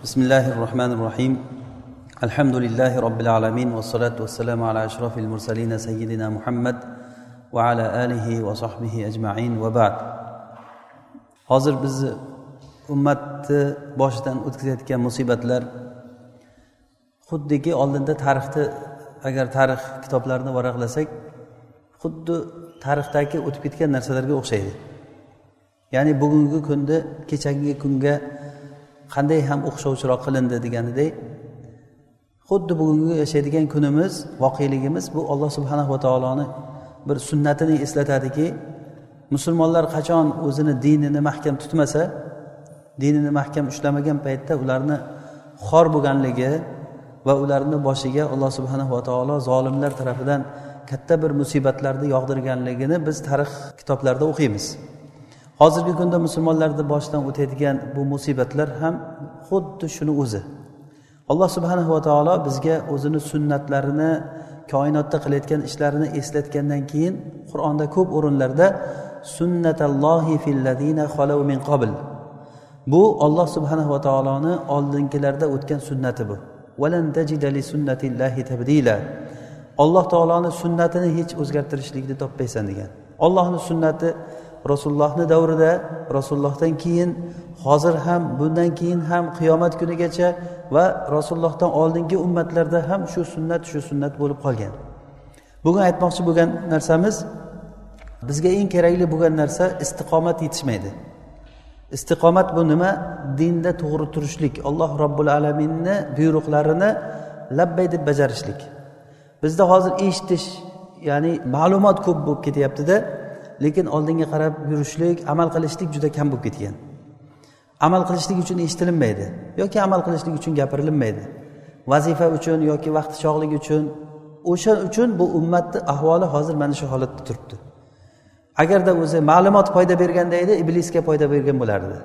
بسم الله الرحمن الرحيم الحمد لله رب العالمين والصلاة والسلام على أشرف المرسلين سيدنا محمد وعلى آله وصحبه أجمعين وبعد hozir bizni ummatni boshidan o'tkazayotgan musibatlar xuddiki oldinda tarixni agar tarix kitoblarini varaqlasak xuddi tarixdagi o'tib ketgan narsalarga o'xshaydi ya'ni bugungi kunda kechagi kunga qanday ham o'xshovchiroq qilindi deganidek xuddi bugungi yashaydigan kunimiz voqeligimiz bu alloh subhanahu va taoloni bir sunnatini eslatadiki musulmonlar qachon o'zini dinini mahkam tutmasa dinini mahkam ushlamagan paytda ularni xor bo'lganligi va ularni boshiga alloh subhanahu va taolo zolimlar tarafidan katta bir musibatlarni yog'dirganligini biz tarix kitoblarida o'qiymiz. Hozirgi kunda musulmonlarni boshidan o'tayotgan bu musibatlar ham xuddi shuni o'zi. Alloh subhanahu va taolo bizga o'zini sunnatlarini koinotda qilayotgan ishlarini eslatgandan keyin qur'onda ko'p o'rinlarda sunnatallohi filladina min qabl. Bu olloh subhanahu va taoloni oldingilarda o'tgan sunnati bu. Alloh taoloni sunnatini hech o'zgartirishlikni topmaysan degan. Ollohni sunnati rasulullohni davrida rasulullohdan keyin hozir ham bundan keyin ham qiyomat kunigacha va rasulullohdan oldingi ummatlarda ham shu sunnat shu sunnat bo'lib qolgan. Bugun aytmoqchi bo'lgan narsamiz bizga eng kerakli bo'lgan narsa istiqomat yetishmaydi. Istiqomat bu nima? Dinda to'g'ri turishlik alloh robbil alaminni buyruqlarini labbay deb bajarishlik. Bizda hozir eshitish ya'ni ma'lumot ko'p bo'lib ketyaptida lekin oldinga qarab yurishlik amal qilishlik juda kam bo'lib ketgan. Amal qilishlik uchun eshitilinmaydi yoki amal qilishlik uchun gapirilinmaydi vazifa uchun yoki vaqti chog'lik uchun o'sha uchun bu ummatni ahvoli hozir mana shu holatda turibdi. Agarda o'zi ma'lumot foyda berganda edi iblisga foyda bergan bo'lardi.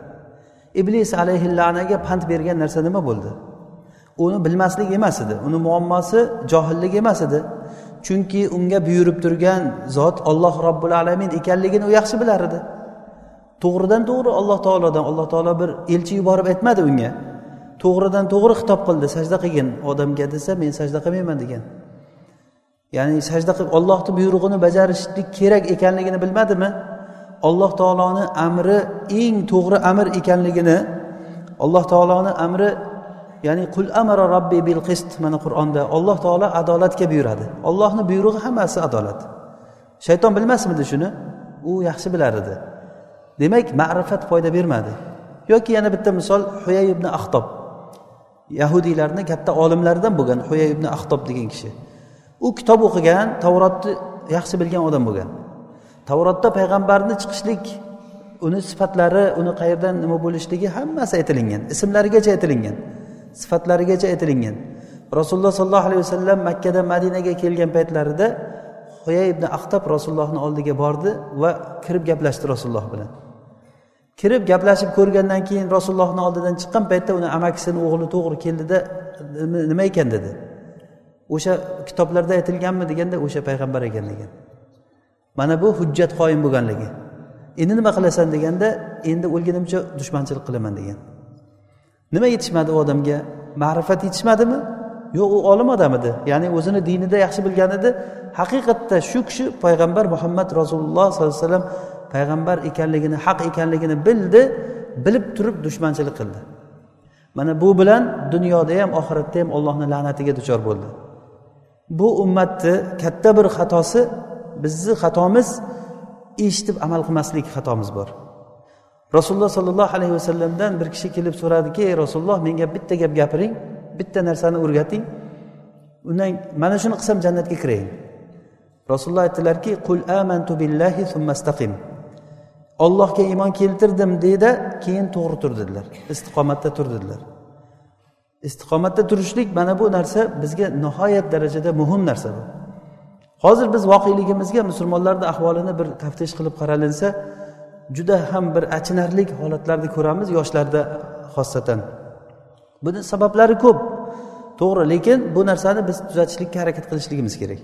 Iblis alayhillanaga pand bergan narsa nima bo'ldi? Uni bilmaslik emas edi uni muammosi johillik emas edi. Chunki unga buyurib turgan zot olloh robbil alamin ekanligini u yaxshi bilar edi. To'g'ridan to'g'ri alloh taolodan alloh taolo bir elchi yuborib aytmadi unga. To'g'ridan to'g'ri xitob qildi sajda qilgin. Odamga desa men sajda qilmayman degan. Ya'ni sajda qilib ollohni buyrug'ini bajarishlik kerak ekanligini bilmadimi? Alloh taoloni amri eng to'g'ri amr ekanligini alloh taoloni amri ya'ni qul amara robbi bil qist mana qur'onda alloh taolo adolatga buyuradi. Ollohni buyrug'i hammasi adolat. Shayton bilmasmidi shuni? U yaxshi bilar edi. Demak ma'rifat foyda bermadi. Yoki yana bitta misol huyay ibn ahtob yahudiylarni katta olimlaridan bo'lgan huyay ibn ahtob degan kishi. U kitob o'qigan tavrotni yaxshi bilgan odam bo'lgan. Tavrotda payg'ambarni chiqishlik uni sifatlari uni qayerdan nima bo'lishligi hammasi aytilingan ismlarigacha aytilingan. Sifatlarigacha aytilingan. Rasululloh sollallohu alayhi vasallam makkadan madinaga kelgan paytlarida huya ibn ahtab rasulullohni oldiga bordi va kirib gaplashdi rasululloh bilan. Kirib gaplashib ko'rgandan keyin rasulullohni oldidan chiqqan paytda uni amakisini o'g'li to'g'ri keldida nima ekan dedi. O'sha kitoblarda aytilganmi deganda o'sha payg'ambar ekan degan mana bu hujjat qoyim bo'lganligi. Endi nima qilasan deganda endi o'lgunimcha dushmanchilik qilaman degan. Nima yetishmadi u odamga? Ma'rifat yetishmadimi? Yo'q u olim odam edi ya'ni o'zini dinida yaxshi bilgan edi haqiqatda shu kishi payg'ambar muhammad rasululloh sollallohu alayhi vasallam payg'ambar ekanligini haq ekanligini bildi bilib turib dushmanchilik qildi. Mana bu bilan dunyoda ham oxiratda ham ollohni la'natiga duchor bo'ldi. Bu ummatni katta bir xatosi bizni xatomiz eshitib amal qilmaslik xatomiz bor. Rasululloh sollallohu alayhi vasallamdan bir kishi kelib so'radiki ey rasululloh menga bitta gap gapiring bitta narsani o'rgating. Undan mana shuni qilsam jannatga kirayin rasululloh aytdilarki qul amantu billahi summastaqim ollohga iymon keltirdim deydi keyin to'g'ri tur dedilar. Istiqomatda tur dedilar. Istiqomatda turishlik mana bu narsa bizga nihoyat darajada muhim narsa bu. Hozir biz voqeligimizga musulmonlarni ahvolini bir taftish qilib qaralinsa juda ham bir achinarli holatlarni ko'ramiz yoshlarda xosatan buni sabablari ko'p. To'g'ri lekin bu narsani biz tuzatishlikka harakat qilishligimiz kerak.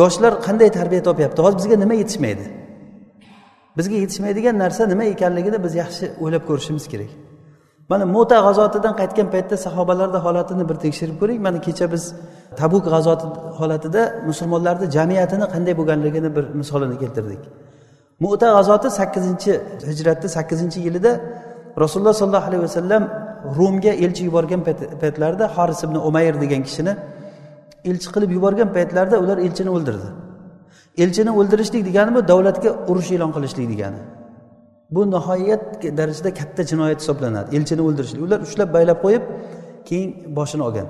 Yoshlar qanday tarbiya topyapti? Hozir bizga nima yetishmaydi? Bizga yetishmaydigan narsa nima ekanligini biz yaxshi o'ylab ko'rishimiz kerak. Mana mo'ta g'azotidan qaytgan paytda sahobalarni holatini bir tekshirib ko'ring. Mana kecha biz tabuk g'azoti holatida musulmonlarni jamiyatini qanday bo'lganligini bir misolini keltirdik. Mu'ta g'azoti sakkizinchi hijratni sakkizinchi yilida rasululloh sollallohu alayhi vasallam rumga elchi yuborgan paytlarida horis ibn umayr degan kishini elchi qilib yuborgan paytlarida ular elchini o'ldirdi. Elchini o'ldirishlik degani bu davlatga urush e'lon qilishlik degani. Bu nihoyat darajada katta jinoyat hisoblanadi elchini o'ldirishlik. Ular ushlab baylab qo'yib keyin boshini olgan.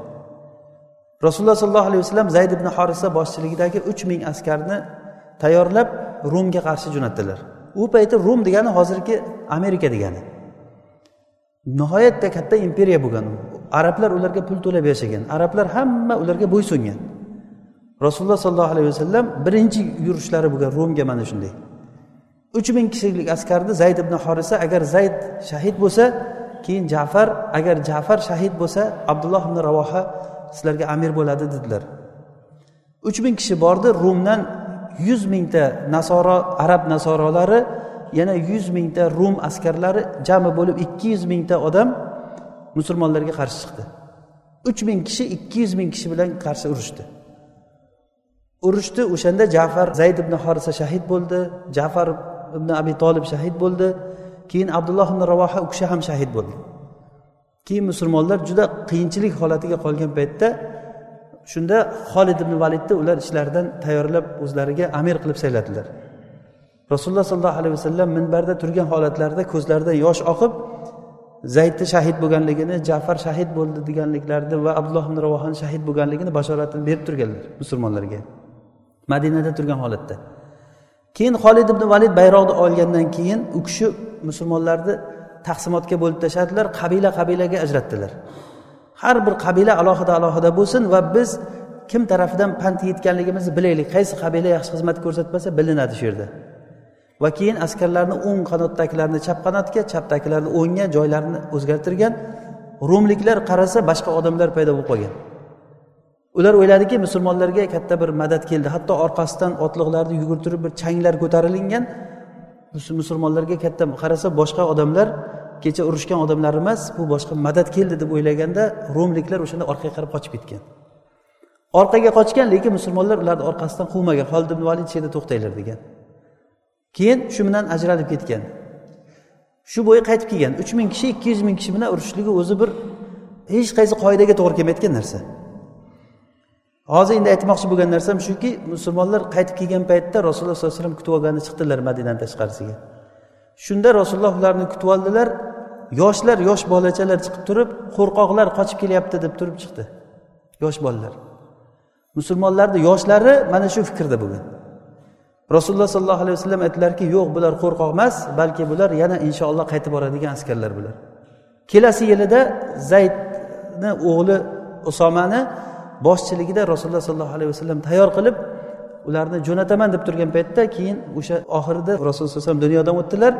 Rasululloh sollallohu alayhi vasallam zayd ibn horisa boshchiligidagi uch ming askarni tayyorlab rumga qarshi jo'natdilar. U payti rum degani hozirgi amerika degani. Nihoyatda katta imperiya bo'lgan. Arablar ularga pul to'lab yashagan. Arablar hamma ularga bo'ysungan rasululloh sollallohu alayhi vasallam birinchi yurishlari bo'lgan rumga mana shunday. Uch ming kishilik askarni zayd ibn horisa agar zayd shahid bo'lsa keyin jafar agar jafar shahid bo'lsa abdulloh ibn ravoha sizlarga amir bo'ladi dedilar. Uch ming kishi bordi rumdan yuz mingta nasoro arab nasorolari yana yuz mingta rum askarlari jami bo'lib ikki yuz mingta odam musulmonlarga qarshi chiqdi. Uch ming kishi ikki yuz ming kishi bilan qarshi urushdi. Urushdi o'shanda jafar zayd ibn horisa shahid bo'ldi jafar ibn abi tolib shahid bo'ldi keyin abdulloh ibn ravoha u kishi ham shahid bo'ldi. Keyin musulmonlar juda qiyinchilik holatiga qolgan paytda shunda xolid ibn validni ular ichlaridan tayyorlab o'zlariga amir qilib sayladilar. Rasululloh sollallohu alayhi vasallam minbarda turgan holatlarida ko'zlaridan yosh oqib zaydni shahid bo'lganligini jafar shahid bo'ldi deganliklarini va abdulloh ibn ravohani shahid bo'lganligini bashoratini berib turganlar musulmonlarga. Madinada turgan holatda. Keyin xolid ibn valid bayroqni olgandan keyin u kishi musulmonlarni taqsimotga bo'lib tashladilar qabila qabilaga ajratdilar. Har bir qabila alohida alohida bo'lsin va biz kim tarafidan pand yetganligimizni bilaylik. Qaysi qabila yaxshi xizmat ko'rsatmasa bilinadi shu yerda. Va keyin askarlarni o'ng qanotdagilarni chap qanotga chapdagilarni o'ngga joylarini o'zgartirgan rumliklar qarasa boshqa odamlar paydo bo'lib qolgan. Ular o'yladiki musulmonlarga katta bir madad keldi. Hatto orqasidan otliqlarni yugurtirib bir changlar ko'tarilingan. Musulmonlarga katta qarasa boshqa odamlar kecha urushgan odamlar emas bu boshqa madad keldi deb o'ylaganda rumliklar o'shanda orqaga qarab qochib ketgan. Orqaga qochgan lekin musulmonlar ularni orqasidan quvmagan. Holid ibn valid shu yerda to'xtanglar degan. Keyin shu bilan ajralib ketgan. Shu bo'yi qaytib kelgan. Uch ming kishi ikki yuz ming kishi bilan urushishligi o'zi bir hech qaysi qoidaga to'g'ri kelmayotgan narsa. Hozir endi aytmoqchi bo'lgan narsam shuki musulmonlar qaytib kelgan paytda rasululloh sollallohu alayhi vasallam kutib olgani chiqdilar madinani tashqarisiga. Shunda rasululloh ularni kutib oldilar. Yoshlar yosh bolachalar chiqib turib qo'rqoqlar qochib kelyapti deb turib chiqdi. Yosh bolalar. Musulmonlarni yoshlari mana shu fikrda bo'lgan rasululloh sollallohu alayhi vasallam aytdilarki yo'q bular qo'rqoq emas balki bular yana inshaalloh qaytib boradigan askarlar bular. Kelasi yilida zaydni o'g'li usomani boshchiligida rasululloh sollallohu alayhi vasallam tayyor qilib ularni jo'nataman deb turgan paytda keyin o'sha oxirida rasululloh alayhi vasallam dunyodan o'tdilar.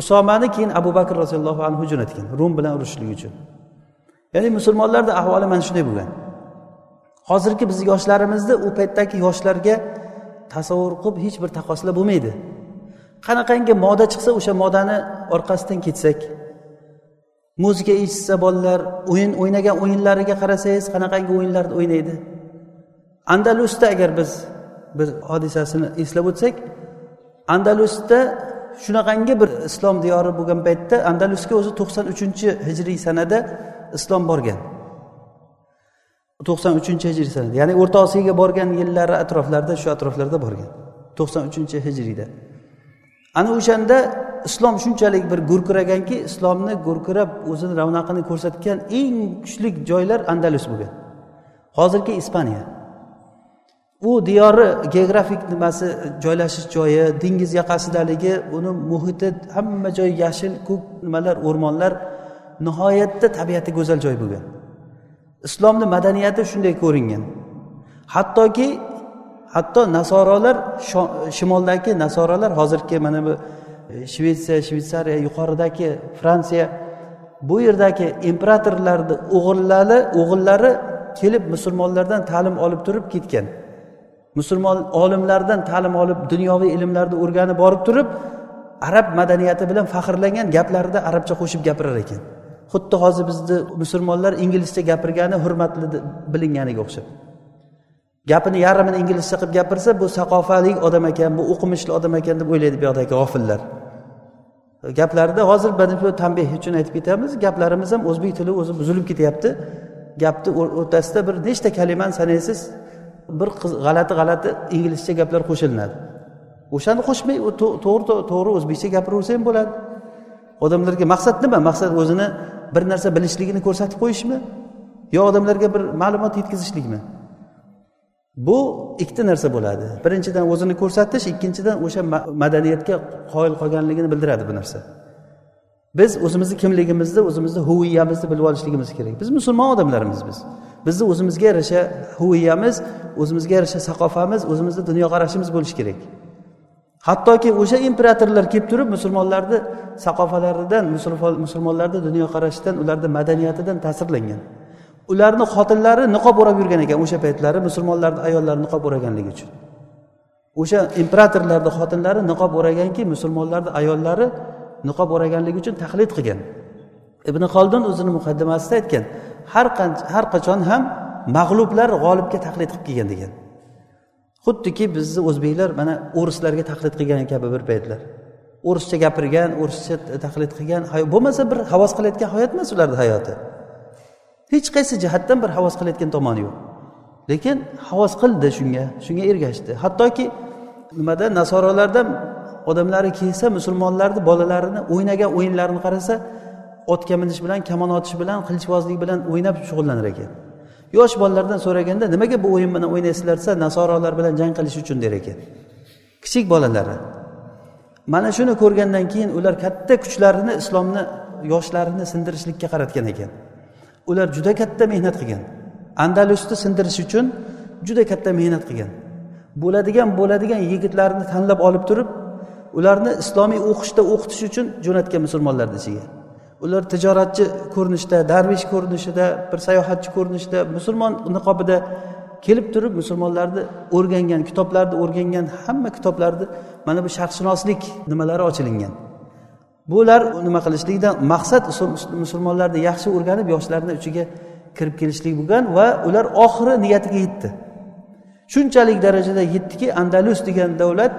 Usomani keyin abu bakr roziyallohu anhu jo'natgan rum bilan urushishlik uchun. Ya'ni musulmonlarni ahvoli mana shunday bo'lgan. Hozirgi biz yoshlarimizni u paytdagi yoshlarga tasavvur qilib hech bir taqqoslar bo'lmaydi. Qanaqangi moda chiqsa o'sha modani orqasidan ketsak muzika eshitsa bolalar o'yin o'ynagan o'yinlariga qarasangiz qanaqangi o'yinlarni o'ynaydi? Andalusda agar biz bir hodisasini eslab o'tsak andalusda shunaqangi bir islom diyori bo'lgan paytda andalusga o'zi to'qson uchinchi hijriy sanada islom borgan. to'qson uchinchi hijriy sanada ya'ni o'rta osiyoga borgan yillari atroflarida shu atroflarda borgan. to'qson uchinchi hijriyda. Ana o'shanda islom shunchalik bir gurkiraganki islomni gurkirab o'zini ravnaqini ko'rsatgan eng kuchli joylar andalus bo'lgan. Hozirgi ispaniya. U diyori geografik nimasi joylashish joyi dengiz yaqasidaligi uni muhiti hamma joy yashil ko'k nimalar o'rmonlar nihoyatda tabiati go'zal joy bo'lgan. Islomni madaniyati shunday ko'ringan. Hattoki hatto nasorolar shimoldagi nasorolar hozirgi mana bu e, shvetsiya shvetsariya yuqoridagi fransiya bu yerdagi imperatorlarni o'g'illari o'g'illari kelib musulmonlardan ta'lim olib turib ketgan. Musulmon olimlardan ta'lim olib dunyoviy ilmlarni o'rganib borib turib arab madaniyati bilan faxrlangan gaplarida arabcha qo'shib gapirar ekan. Xuddi hozir bizni musulmonlar inglizcha gapirgani hurmatli bilinganiga o'xshab. Gapini yarmini inglizcha qilib gapirsa bu saqofali odam ekan bu o'qimishli odam ekan deb o'ylaydi bu yoqdagi g'ofillar. Gaplarida hozir bir tanbeh uchun aytib ketamiz gaplarimiz ham o'zbek tili o'zi buzilib ketyapti. Gapni o'rtasida bir nechta kalimani sanaysiz bir g'alati g'alati inglizcha gaplar qo'shilinadi o'shani qo'shmay to'g'ri to'g'ri o'zbekcha gapiraversa ham bo'ladi. Odamlarga maqsad nima? Maqsad o'zini bir narsa bilishligini ko'rsatib qo'yishmi? Yo odamlarga bir ma'lumot yetkazishlikmi? Bu ikkita narsa bo'ladi. Birinchidan o'zini ko'rsatish ikkinchidan o'sha madaniyatga qoyil qolganligini bildiradi bu narsa. Biz o'zimizni kimligimizni o'zimizni huviyamizni bilib olishligimiz kerak. Biz musulmon odamlarmiz biz. Bizni o'zimizga yarasha huviyamiz o'zimizga yarasha saqofamiz o'zimizni dunyoqarashimiz bo'lishi kerak. Hattoki o'sha imperatorlar kelib turib musulmonlarni saqofalaridan musulmonlarni dunyoqarashidan ularni madaniyatidan ta'sirlangan. Ularni xotinlari niqob o'rab yurgan ekan o'sha paytlari musulmonlarni ayollari niqob o'raganligi uchun. O'sha imperatorlarni xotinlari niqob o'raganki musulmonlarni ayollari niqob o'raganligi uchun taqlid qilgan. Ibn xoldin o'zini muqaddimasida aytgan har qancha har qachon ham mag'lublar g'olibga taqlid qilib kelgan degan. Xuddiki bizni o'zbeklar mana o'rislarga taqlid qilgan kabi bir paytlar. O'rischa gapirgan o'rischa taqlid qilgan bo'lmasa bir havas qilayotgan hayot emas ularni hayoti. Hech qaysi jihatdan bir havas qilayotgan tomoni yo'q. Lekin havas qildi shunga shunga ergashdi. Hattoki nimada nasorolardan odamlari kelsa musulmonlarni bolalarini o'ynagan o'yinlarini qarasa otga minish bilan kamon otish bilan qilichbozlik bilan o'ynab shug'ullanar ekan. Yosh bolalardan so'raganda nimaga bu o'yin bilan o'ynaysizlar desa nasorolar bilan jang qilish uchun der ekan. Kichik bolalari mana shuni ko'rgandan keyin ular katta kuchlarini islomni yoshlarini sindirishlikka qaratgan ekan. Ular juda katta mehnat qilgan. Andalusni sindirish uchun juda katta mehnat qilgan. Bo'ladigan bo'ladigan yigitlarni tanlab olib turib ularni islomiy o'qishda o'qitish uchun jo'natgan musulmonlarni ichiga. Ular tijoratchi ko'rinishda darvish ko'rinishida bir sayohatchi ko'rinishda musulmon niqobida kelib turib musulmonlarni o'rgangan kitoblarni o'rgangan hamma kitoblarni mana bu sharqshunoslik nimalari ochilingan. Bular nima qilishlikdan maqsad musulmonlarni yaxshi o'rganib yoshlarni ichiga kirib kelishlik bo'lgan va ular oxiri niyatiga yetdi. Shunchalik darajada yetdiki andalus degan davlat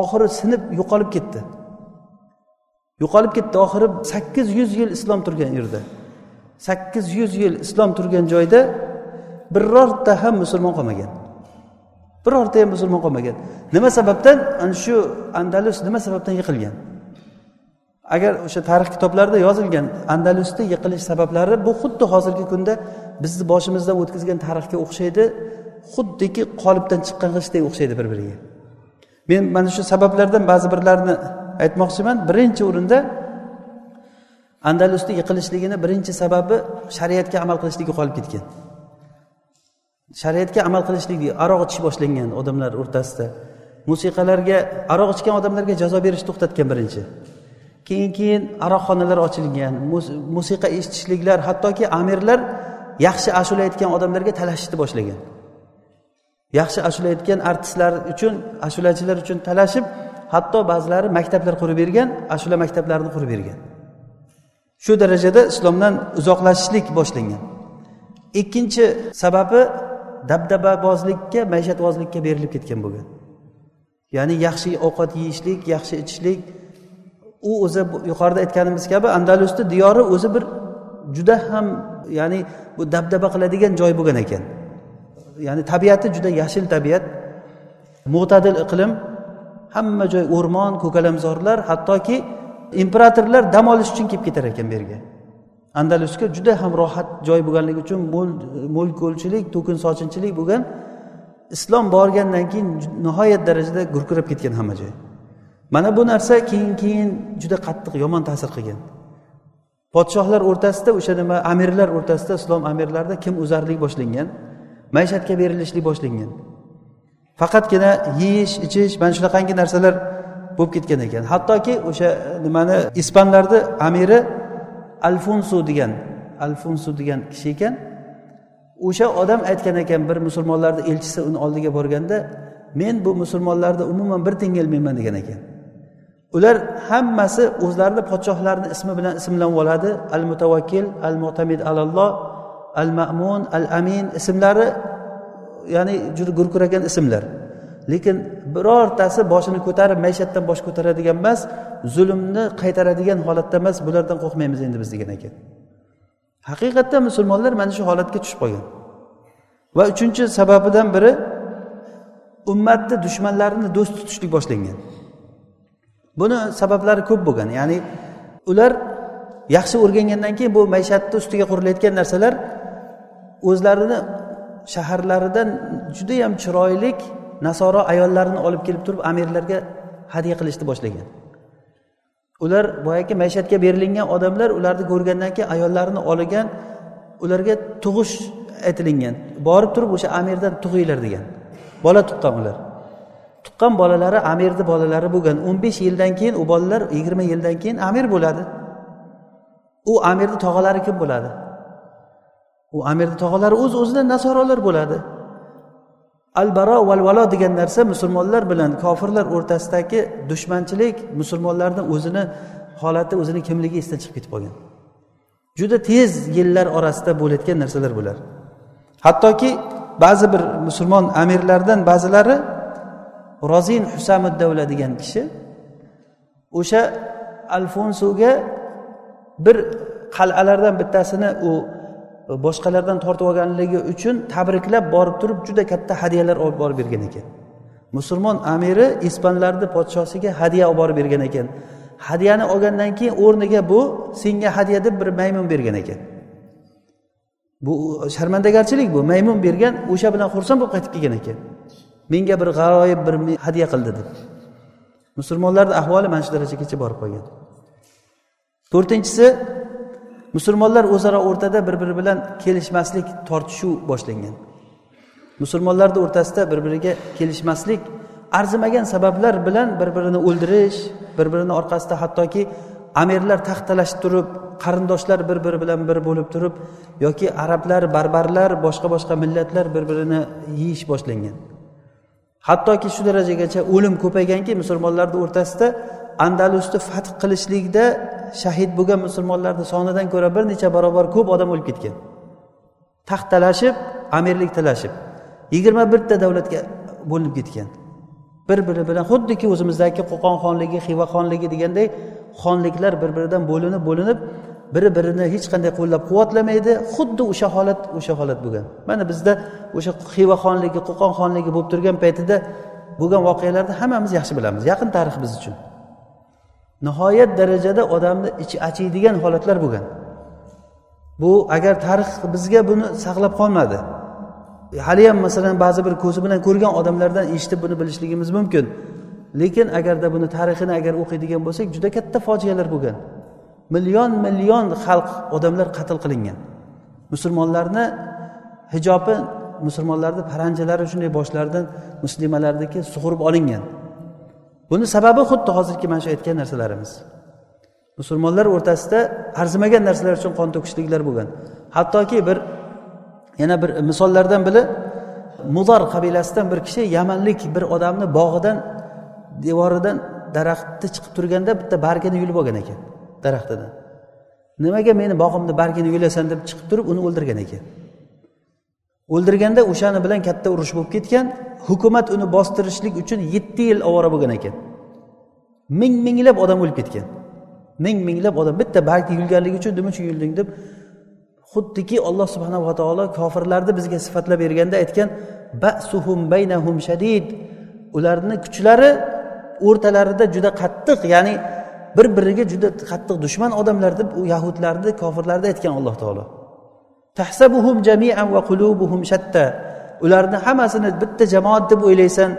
oxiri sinib yo'qolib ketdi. Yo'qolib ketdi oxiri sakkiz yuz yil islom turgan yerda. Sakkiz yuz yil islom turgan joyda birorta ham musulmon qolmagan. Birorta ham musulmon qolmagan. Nima sababdan? Ana shu andalus nima sababdan yiqilgan? Agar o'sha tarix kitoblarida yozilgan andalusni yiqilish sabablari bu xuddi hozirgi kunda bizni boshimizdan o'tkazgan tarixga o'xshaydi xuddiki qolipdan chiqqan g'ishtdek o'xshaydi bir biriga men mana shu sabablardan ba'zi birlarini aytmoqchiman birinchi o'rinda andalusni yiqilishligini birinchi sababi shariatga amal qilishligi qolib ketgan. Shariatga amal qilishlik aroq ichish boshlangan odamlar o'rtasida. Musiqalarga aroq ichgan odamlarga jazo berish to'xtatgan birinchi. Keyin keyin aroqxonalar ochilgan musiqa eshitishliklar hattoki amirlar yaxshi ashula aytgan odamlarga talashishni boshlagan. Yaxshi ashula aytgan artistlar uchun ashulachilar uchun talashib hatto ba'zilari maktablar qurib bergan ashula maktablarini qurib bergan. Shu darajada islomdan uzoqlashishlik boshlangan. Ikkinchi sababi dabdababozlikka maishatvozlikka berilib ketgan bo'lgan. Ya'ni yaxshi ovqat yeyishlik yaxshi ichishlik. U o'zi yuqorida aytganimiz kabi andalusni diyori o'zi bir juda ham ya'ni bu dabdaba qiladigan joy bo'lgan ekan. Ya'ni tabiati juda yashil tabiat. Mo'tadil iqlim hamma joy o'rmon ko'kalamzorlar hattoki imperatorlar dam olish uchun kelib ketar ekan bu yerga. Andalusga juda ham rohat joy bo'lganligi uchun mo'l ko'lchilik to'kin sochinchilik bo'lgan islom borgandan keyin nihoyat darajada gurkirab ketgan hamma joy. Mana bu narsa keyin keyin juda qattiq yomon ta'sir qilgan. Podshohlar o'rtasida o'sha nima amirlar o'rtasida islom amirlarida kim o'zarlik boshlangan? Maishatga berilishlik boshlangan. Faqatgina yeyish ichish mana shunaqangi narsalar bo'lib ketgan ekan. Hattoki o'sha nimani ispanlarni amiri alfonso degan alfonso degan kishi ekan. O'sha odam aytgan ekan bir musulmonlarni elchisi uni oldiga borganda men bu musulmonlarni umuman bir tiyinga ilmayman degan ekan. Ular hammasi o'zlarini podshohlarini ismi bilan ismlanib oladi. Al mutavakkil al mutamid alalloh al ma'mun al amin ismlari ya'ni juda gurkiragan ismlar. Lekin birortasi boshini ko'tarib maishatdan bosh ko'taradigan emas zulmni qaytaradigan holatda emas bulardan qo'rqmaymiz endi biz degan ekan. Haqiqatda musulmonlar mana shu holatga tushib qolgan. Va uchinchi sababidan biri ummatni dushmanlarini do'st tutishlik boshlangan. Buni sabablari ko'p bo'lgan ya'ni ular yaxshi o'rgangandan keyin bu maishatni ustiga qurilayotgan narsalar o'zlarini shaharlaridan judayam chiroylik nasoro ayollarini olib kelib turib amirlarga hadya qilishni boshlagan. Ular boyagi maishatga berilingan odamlar ularni ko'rgandan keyin ayollarini olgan ularga tug'ish aytilingan. Borib turib o'sha amirdan tug'inglar degan. Bola tuqqan ular. Tuqqan bolalari amirni bolalari bo'lgan. O'n besh yildan keyin u bolalar yigirma yildan keyin amir bo'ladi. U amirni tog'alari kim bo'ladi? U amirni tog'alari o'z o'zidan nasorolar bo'ladi. Al baro val valo degan narsa musulmonlar bilan kofirlar o'rtasidagi dushmanchilik musulmonlarni o'zini holati o'zini kimligi esdan chiqib ketib qolgan. Juda tez yillar orasida bo'layotgan narsalar bular. Hattoki ba'zi bir musulmon amirlardan ba'zilari rozin husamuddavla degan kishi o'sha alfonsoga bir qal'alardan bittasini u boshqalardan tortib olganligi uchun tabriklab borib turib juda katta hadyalar olib borib bergan ekan. Musulmon amiri ispanlarni podshosiga hadya olib borib bergan ekan. Hadyani olgandan keyin o'rniga bu senga hadya deb bir maymun bergan ekan. Bu sharmandagarchilik bu maymun bergan o'sha bilan xursand bo'lib qaytib kelgan ekan. Menga bir g'aroyib bir hadya qildi deb. Musulmonlarni ahvoli mana shu darajagacha borib qolgan. To'rtinchisi musulmonlar o'zaro o'rtada bir biri bilan kelishmaslik tortishuv boshlangan. Musulmonlarni o'rtasida bir biriga kelishmaslik arzimagan sabablar bilan bir birini o'ldirish bir birini orqasida hattoki amirlar taxt talashib turib qarindoshlar bir biri bilan bir bo'lib turib yoki arablar barbarlar boshqa boshqa millatlar bir birini yeyish boshlangan. Hattoki shu darajagacha o'lim ko'payganki musulmonlarni o'rtasida andalusni fath qilishlikda shahid bo'lgan musulmonlarni sonidan ko'ra bir necha barobar ko'p odam o'lib ketgan. Taxt talashib amirlik talashib yigirma birta davlatga bo'linib ketgan. Bir biri bilan xuddiki o'zimizdagi qo'qon xonligi xiva xonligi deganday xonliklar bir biridan bo'linib bo'linib biri birini hech qanday qo'llab quvvatlamaydi xuddi o'sha holat o'sha holat bo'lgan. Mana bizda o'sha xiva xonligi qo'qon xonligi bo'lib turgan paytida bo'lgan voqealarni hammamiz yaxshi bilamiz yaqin tarix biz uchun. Nihoyat darajada odamni ichi achiydigan holatlar bo'lgan. Bu agar tarix bizga buni saqlab qolmadi. Haliyam masalan ba'zi bir ko'zi bilan ko'rgan odamlardan eshitib buni bilishligimiz mumkin. Lekin agarda buni tarixini agar o'qiydigan bo'lsak juda katta fojialar bo'lgan. Million million xalq odamlar qatl qilingan. Musulmonlarni hijobi musulmonlarni paranjalari shunday boshlaridan muslimalarniki sug'urib olingan. Buni sababi xuddi hozirgi mana shu aytgan narsalarimiz. Musulmonlar o'rtasida arzimagan narsalar uchun qon to'kishliklar bo'lgan. Hattoki bir yana bir misollardan biri mudor qabilasidan bir kishi yamanlik bir odamni bog'idan devoridan daraxtni chiqib turganda bitta bargini yulib olgan ekan daraxtidan. Nimaga meni bog'imni bargini yulasan deb chiqib turib uni o'ldirgan ekan? O'ldirganda o'shani bilan katta urush bo'lib ketgan hukumat uni bostirishlik uchun yetti yil ovora bo'lgan ekan. Ming minglab odam o'lib ketgan. Ming minglab odam bitta bargni yulganligi uchun nima uchun yulding deb xuddiki alloh subhanava taolo kofirlarni bizga sifatlab berganda aytgan basuhum baynahum shadid. Ularni kuchlari o'rtalarida juda qattiq ya'ni bir biriga juda qattiq dushman odamlar deb u yahudlarni kofirlarni aytgan alloh taolo. Tahsabuhum jamian va qulubuhum shatta. Ularni hammasini bitta jamoat deb o'ylaysan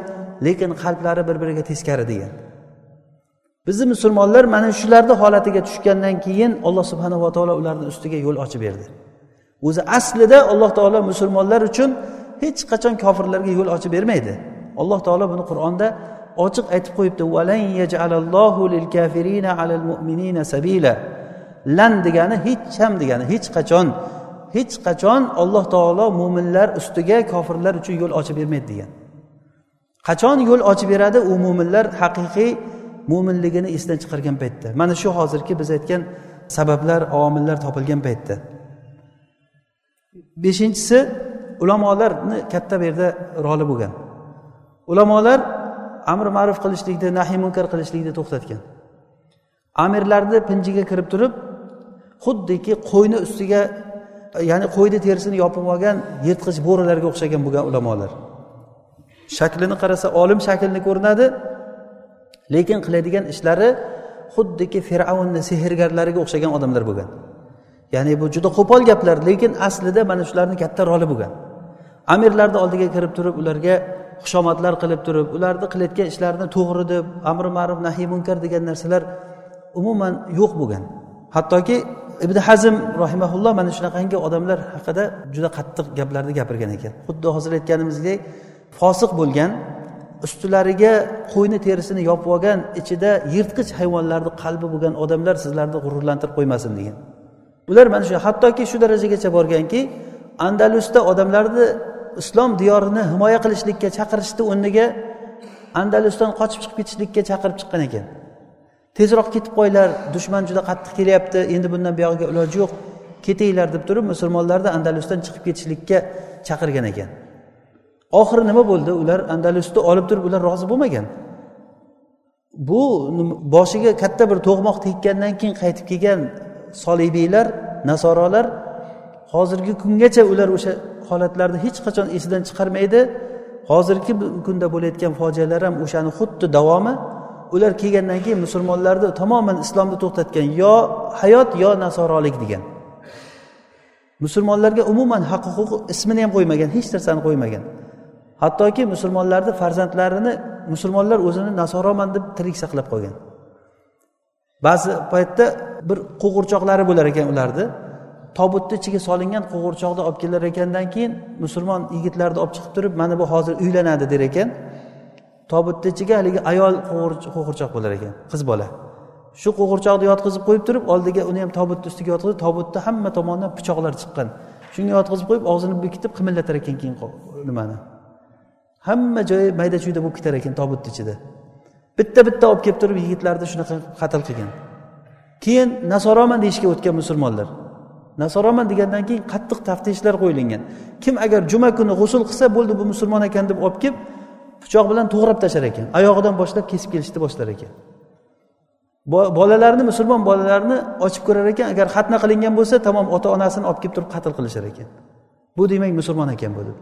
lekin qalblari bir biriga teskari degan. Bizni musulmonlar mana shularni holatiga tushgandan keyin alloh subhanava taolo ularni ustiga yo'l ochib berdi. O'zi aslida alloh taolo musulmonlar uchun hech qachon kofirlarga yo'l ochib bermaydi. Alloh taolo buni qur'onda ochiq aytib qo'yibdi lan degani hech ham degani hech qachon hech qachon alloh taolo mo'minlar ustiga kofirlar uchun yo'l ochib bermaydi degan. Qachon yo'l ochib beradi? U mo'minlar haqiqiy mo'minligini esdan chiqargan paytda. Mana shu hozirgi biz aytgan sabablar omillar topilgan paytda. Beshinchisi ulamolarni katta bu yerda roli bo'lgan. Ulamolar amri ma'ruf qilishlikni nahiy munkar qilishlikni to'xtatgan. Amirlarni pinjiga kirib turib xuddiki qo'yni ustiga ya'ni qo'yni terisini yopib olgan yirtqich bo'rilarga o'xshagan bo'lgan ulamolar. Shaklini qarasa olim shaklni ko'rinadi lekin qiladigan ishlari xuddiki fir'avnni sehrgarlariga o'xshagan odamlar bo'lgan. Ya'ni bu juda qo'pol gaplar lekin aslida mana shularni katta roli bo'lgan. Amirlarni oldiga kirib turib ularga xushomadlar qilib turib ularni qilayotgan ishlarini to'g'ri deb amri ma'ruf nahiy munkar degan narsalar umuman yo'q bo'lgan. Hattoki ibn hazm rahimaulloh mana shunaqangi odamlar haqida juda qattiq gaplarni gapirgan ekan. Xuddi hozir aytganimizdek fosiq bo'lgan ustilariga qo'yni terisini yopib olgan ichida yirtqich hayvonlarni qalbi bo'lgan odamlar sizlarni g'ururlantirib qo'ymasin degan. Ular mana shu hattoki shu darajagacha borganki andalusda odamlarni islom diyorini himoya qilishlikka chaqirishni o'rniga andalusdan qochib chiqib ketishlikka chaqirib chiqqan ekan. Tezroq ketib qo'yinglar dushman juda qattiq kelyapti endi bundan buyog'iga iloji yo'q ketinglar deb turib musulmonlarni andalusdan chiqib ketishlikka chaqirgan ekan. Oxiri nima bo'ldi? Ular andalusni olib turib ular rozi bo'lmagan. Bu boshiga katta bir to'g'moq tekkandan keyin qaytib kelgan solibiylar nasorolar hozirgi kungacha ular o'sha holatlarni hech qachon esidan chiqarmaydi. Hozirgi kunda bo'layotgan fojialar ham o'shani xuddi davomi ular kelgandan keyin musulmonlarni tamoman islomni to'xtatgan yo hayot yo nasorolik degan. Musulmonlarga umuman haq huquq ismini ham qo'ymagan hech narsani qo'ymagan. Hattoki musulmonlarni farzandlarini musulmonlar o'zini nasoroman deb tirik saqlab qolgan. Ba'zi paytda bir qo'g'irchoqlari bo'lar ekan ularni. Tobutni ichiga solingan qo'g'irchoqni olib kelar ekandan keyin musulmon yigitlarni olib chiqib turib mana bu hozir uylanadi der ekan. Tobutni ichiga haligi ayol qo'g'irchoq bo'lar ekan qiz bola. Shu qo'g'irchoqni yotqizib qo'yib turib oldiga uni ham tobutni ustiga yotqizib tobutni hamma tomonidan pichoqlar chiqqan. Shunga yotqizib qo'yib og'zini bekitib qimillatar ekan keyin nimani? Hamma joyi mayda chuyda bo'lib ketar ekan tobutni ichida bitta bitta olib kelib turib yigitlarni shunaqa qatl qilgan. Keyin nasoroman deyishga o'tgan musulmonlar. Nasoroman degandan keyin qattiq taftishlar qo'yilgan. Kim agar juma kuni g'usul qilsa bo'ldi bu musulmon ekan deb olib kelib pichoq bilan to'g'rab tashlar ekan. Oyog'idan boshlab kesib kelishni boshlar ekan. Bolalarni musulmon bolalarni ochib ko'rar ekan. Agar xatna qilingan bo'lsa tamom ota onasini olib kelib turib qatl qilishar ekan. Bu demak musulmon ekan bu deb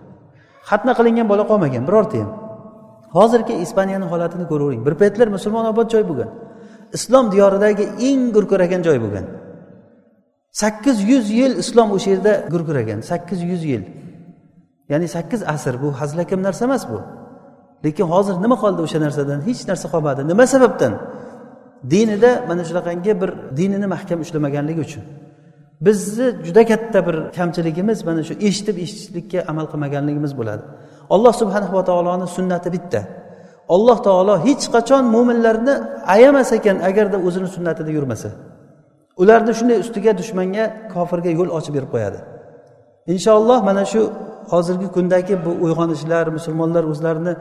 xatna qilingan bola qolmagan birorta ham. Hozirgi ispaniyani holatini ko'ravering bir paytlar musulmon obod joy bo'lgan. Islom diyoridagi eng gurkuragan joy bo'lgan. Sakkiz yuz yil islom o'sha yerda gurkuragan. Sakkiz yuz yil. Ya'ni sakkiz asr. Bu hazilakam narsa emas bu. Lekin hozir nima qoldi o'sha narsadan? Hech narsa qolmadi. Nima sababdan? Dinida mana shunaqangi bir dinini mahkam ushlamaganligi uchun. Bizni juda katta bir kamchiligimiz mana shu eshitib eshitishlikka amal qilmaganligimiz bo'ladi. Alloh subhanava taoloni sunnati bitta. Alloh taolo hech qachon mo'minlarni ayamas ekan agarda o'zini sunnatida yurmasa. Ularni shunday ustiga dushmanga kofirga yo'l ochib berib qo'yadi. Inshaalloh mana shu hozirgi kundagi bu uyg'onishlar musulmonlar o'zlarini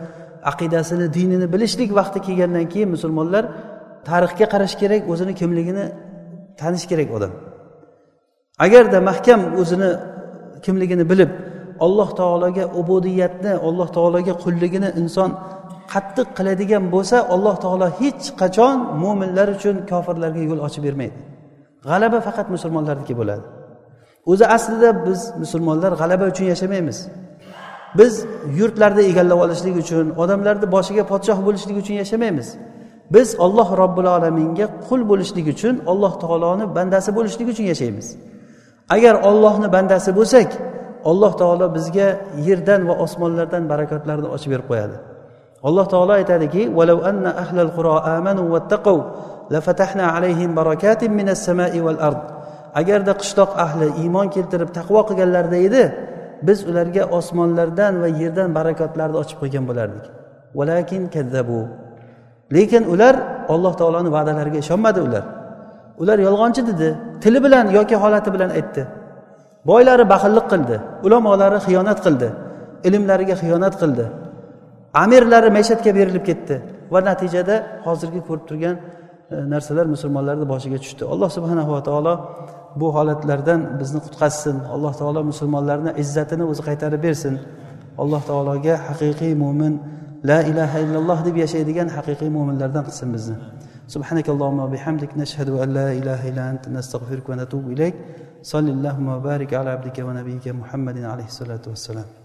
aqidasini dinini bilishlik vaqti kelgandan keyin musulmonlar tarixga qarash kerak o'zini kimligini tanish kerak odam. Agarda mahkam o'zini kimligini bilib alloh taologa ubudiyatni alloh taologa qulligini inson qattiq qiladigan bo'lsa alloh taolo hech qachon mo'minlar uchun kofirlarga yo'l ochib bermaydi. G'alaba faqat musulmonlarniki bo'ladi. O'zi aslida biz musulmonlar g'alaba uchun yashamaymiz. Biz yurtlarni egallab olishlik uchun odamlarni boshiga podshoh bo'lishlik uchun yashamaymiz. Biz olloh robbil alaminga qul bo'lishlik uchun alloh taoloni bandasi bo'lishlik uchun yashaymiz. Agar ollohni bandasi bo'lsak alloh taolo bizga yerdan va osmonlardan barakotlarni ochib berib qo'yadi. Alloh taolo aytadiki anna ahlal quro amanu vattaqav lafatahna alayhim barakatin minas samai val ard. Agarda qishloq ahli iymon keltirib taqvo qilganlarida edi biz ularga osmonlardan va yerdan barakotlarni ochib qo'ygan bo'lardik. Valakin kazzabu lekin ular alloh taoloni va'dalariga ishonmadi ular. Ular yolg'onchi dedi tili bilan yoki holati bilan aytdi. Boylari baxillik qildi ulamolari xiyonat qildi ilmlariga xiyonat qildi. Amirlari maishatga berilib ketdi va natijada hozirgi ko'rib turgan e, narsalar musulmonlarni boshiga tushdi. Alloh subhanava taolo bu holatlardan bizni qutqazsin alloh taolo musulmonlarni izzatini o'zi qaytarib bersin alloh taologa haqiqiy mo'min la ilaha illalloh deb yashaydigan haqiqiy mo'minlardan qilsin bizni سبحانك اللهم وبحمدك نشهد أن لا إله إلا أنت نستغفرك ونتوب إليك صل اللهم وبارك على عبدك ونبيك محمد عليه الصلاة والسلام